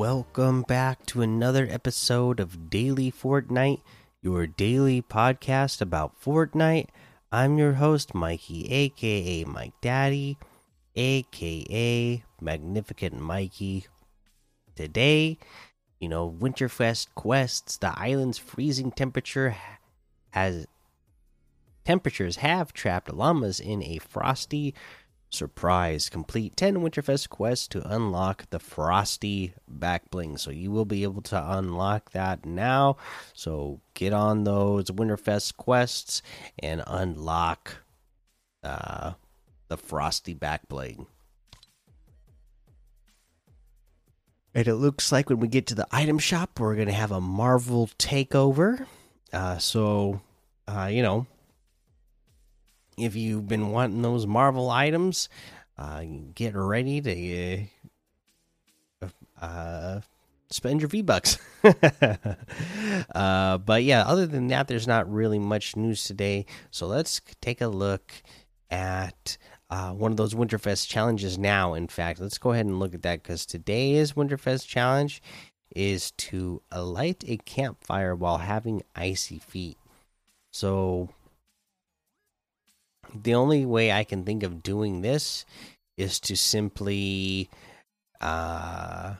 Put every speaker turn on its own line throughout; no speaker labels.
welcome back to another episode of Daily Fortnite, your daily podcast about Fortnite. I'm your host, Mikey, aka Mike Daddy, aka Magnificent Mikey. Today, you know, Winterfest quests, the island's freezing temperature has temperatures have trapped llamas in a frosty surprise. Complete 10 Winterfest quests to unlock the frosty back bling. So you will be able to unlock that now. So get on those Winterfest quests and unlock uh, the frosty back bling. And it looks like when we get to the item shop, we're going to have a Marvel takeover. Uh, so, uh, you know, if you've been wanting those Marvel items, uh, get ready to uh, uh, spend your V bucks. uh, but yeah, other than that, there's not really much news today. So let's take a look at uh, one of those Winterfest challenges now. In fact, let's go ahead and look at that because today's Winterfest challenge is to light a campfire while having icy feet. So the only way I can think of doing this is to simply uh,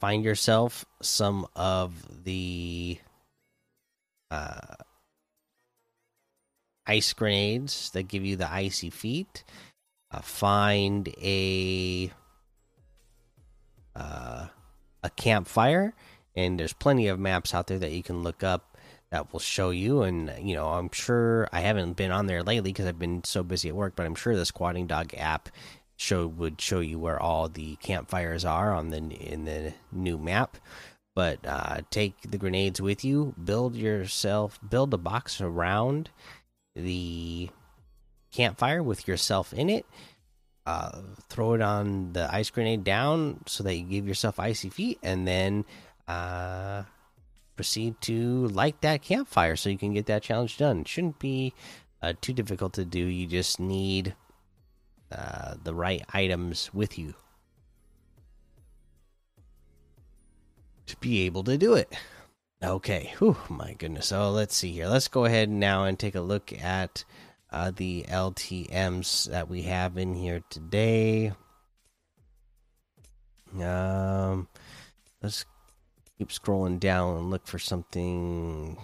find yourself some of the uh, ice grenades that give you the icy feet. Uh, find a uh, a campfire, and there's plenty of maps out there that you can look up that will show you. And you know, I'm sure I haven't been on there lately because I've been so busy at work. But I'm sure the Squatting Dog app show would show you where all the campfires are on the in the new map. But uh, take the grenades with you. Build yourself. Build a box around the campfire with yourself in it. Uh, throw it on the ice grenade down so that you give yourself icy feet, and then uh, proceed to light that campfire so you can get that challenge done. Shouldn't be uh, too difficult to do. You just need uh, the right items with you to be able to do it. Okay, Whew, my goodness. So let's see here. Let's go ahead now and take a look at uh, the LTMs that we have in here today. Um, let's keep scrolling down and look for something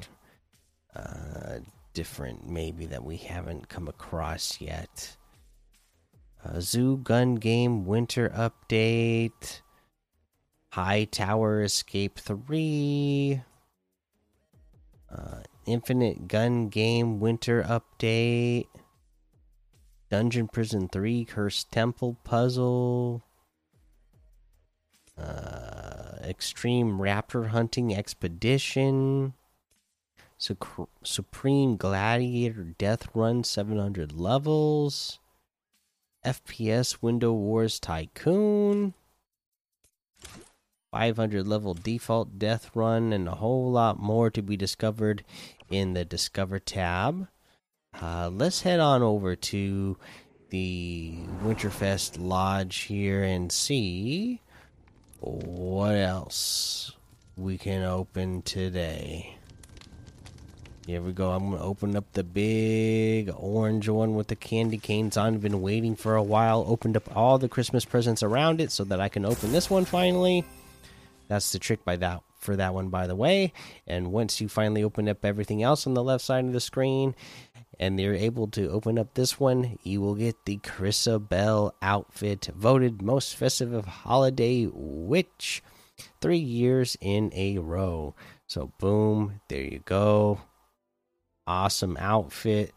uh, different, maybe that we haven't come across yet. Uh, Zoo Gun Game Winter Update. High Tower Escape 3. Uh, Infinite Gun Game Winter Update. Dungeon Prison 3 Cursed Temple Puzzle. Extreme Raptor Hunting Expedition. Supreme Gladiator Death Run 700 levels. FPS Window Wars Tycoon. 500 level default death run, and a whole lot more to be discovered in the Discover tab. Uh, let's head on over to the Winterfest Lodge here and see what else we can open today. Here we go. I'm going to open up the big orange one with the candy canes on. I've been waiting for a while. Opened up all the Christmas presents around it so that I can open this one finally. That's the trick by that for that one, by the way. And once you finally open up everything else on the left side of the screen, and you're able to open up this one, you will get the Krisabelle outfit, voted most festive of holiday witch, three years in a row. So boom, there you go. Awesome outfit.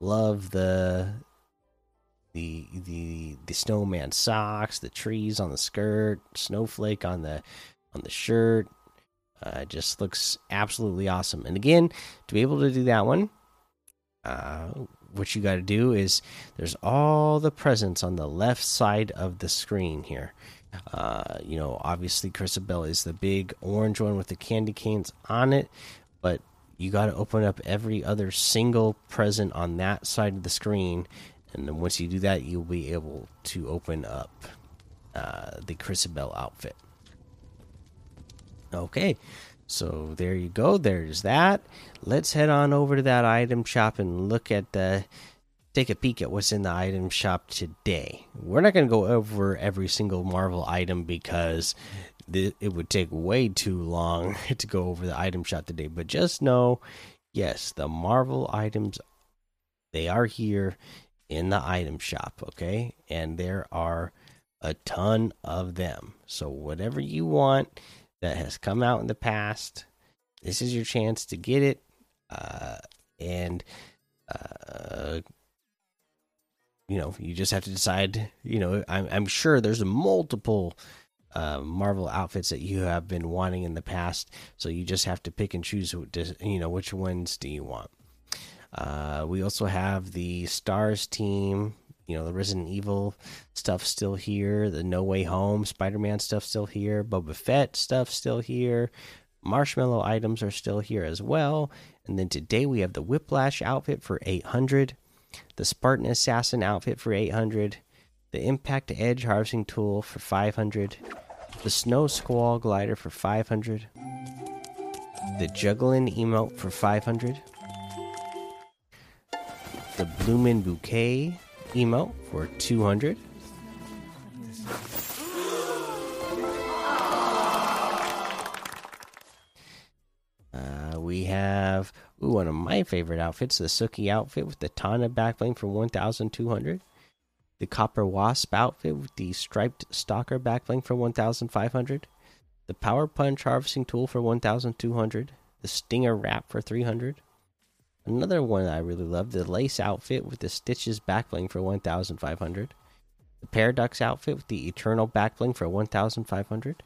Love the the the the snowman socks, the trees on the skirt, snowflake on the on the shirt. Uh, just looks absolutely awesome. And again, to be able to do that one, uh, what you got to do is there's all the presents on the left side of the screen here. Uh, you know, obviously, Krisabelle is the big orange one with the candy canes on it, but you got to open up every other single present on that side of the screen. And then once you do that, you'll be able to open up uh, the Krisabelle outfit. Okay, so there you go. There's that. Let's head on over to that item shop and look at the. Take a peek at what's in the item shop today. We're not going to go over every single Marvel item because it would take way too long to go over the item shop today. But just know, yes, the Marvel items they are here in the item shop, okay? And there are a ton of them. So whatever you want that has come out in the past, this is your chance to get it. Uh, and uh, you know, you just have to decide. You know, I'm, I'm sure there's a multiple uh, Marvel outfits that you have been wanting in the past, so you just have to pick and choose. You know, which ones do you want? Uh, we also have the Stars team. You know, the Resident Evil stuff still here. The No Way Home Spider Man stuff still here. Boba Fett stuff still here. Marshmallow items are still here as well. And then today we have the Whiplash outfit for 800, the Spartan Assassin outfit for 800, the Impact Edge harvesting tool for 500, the Snow Squall glider for 500, the Juggling emote for 500, the Bloomin' Bouquet emote for 200. Uh, we have ooh, one of my favorite outfits, the Suki outfit with the Tana backbling for 1,200. The Copper Wasp outfit with the striped stalker backbling for 1,500. The Power Punch harvesting tool for 1,200. The Stinger wrap for 300. Another one I really love the lace outfit with the stitches backbling for 1,500. The Paradox outfit with the eternal backbling for 1,500.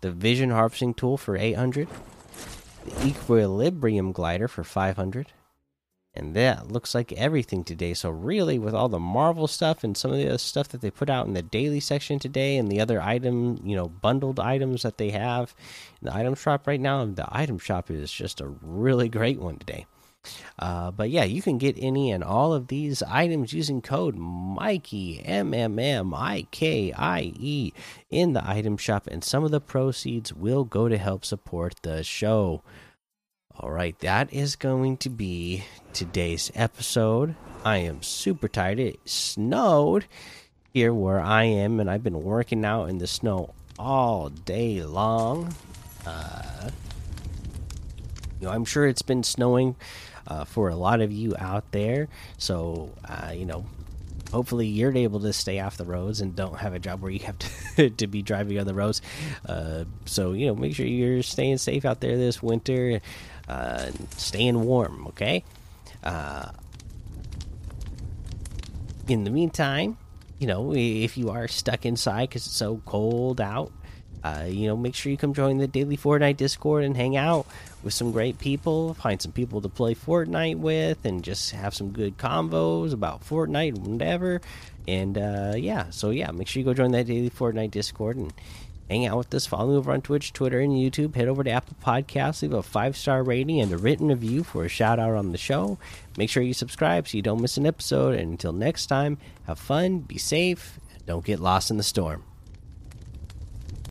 The Vision harvesting tool for 800. The Equilibrium glider for 500. And that looks like everything today. So, really, with all the Marvel stuff and some of the other stuff that they put out in the daily section today and the other item, you know, bundled items that they have in the item shop right now, the item shop is just a really great one today. Uh, but yeah, you can get any and all of these items using code Mikey M M M I K I E in the item shop, and some of the proceeds will go to help support the show. All right, that is going to be today's episode. I am super tired. It snowed here where I am, and I've been working out in the snow all day long. Uh, you know, I'm sure it's been snowing uh, for a lot of you out there. So, uh, you know, hopefully you're able to stay off the roads and don't have a job where you have to, to be driving on the roads. Uh, so, you know, make sure you're staying safe out there this winter, uh, staying warm, okay? Uh, in the meantime, you know, if you are stuck inside because it's so cold out, uh, you know, make sure you come join the daily Fortnite Discord and hang out with some great people. Find some people to play Fortnite with, and just have some good convos about Fortnite and whatever. And uh, yeah, so yeah, make sure you go join that daily Fortnite Discord and hang out with us. Follow me over on Twitch, Twitter, and YouTube. Head over to Apple Podcasts, leave a five star rating and a written review for a shout out on the show. Make sure you subscribe so you don't miss an episode. And until next time, have fun, be safe, don't get lost in the storm.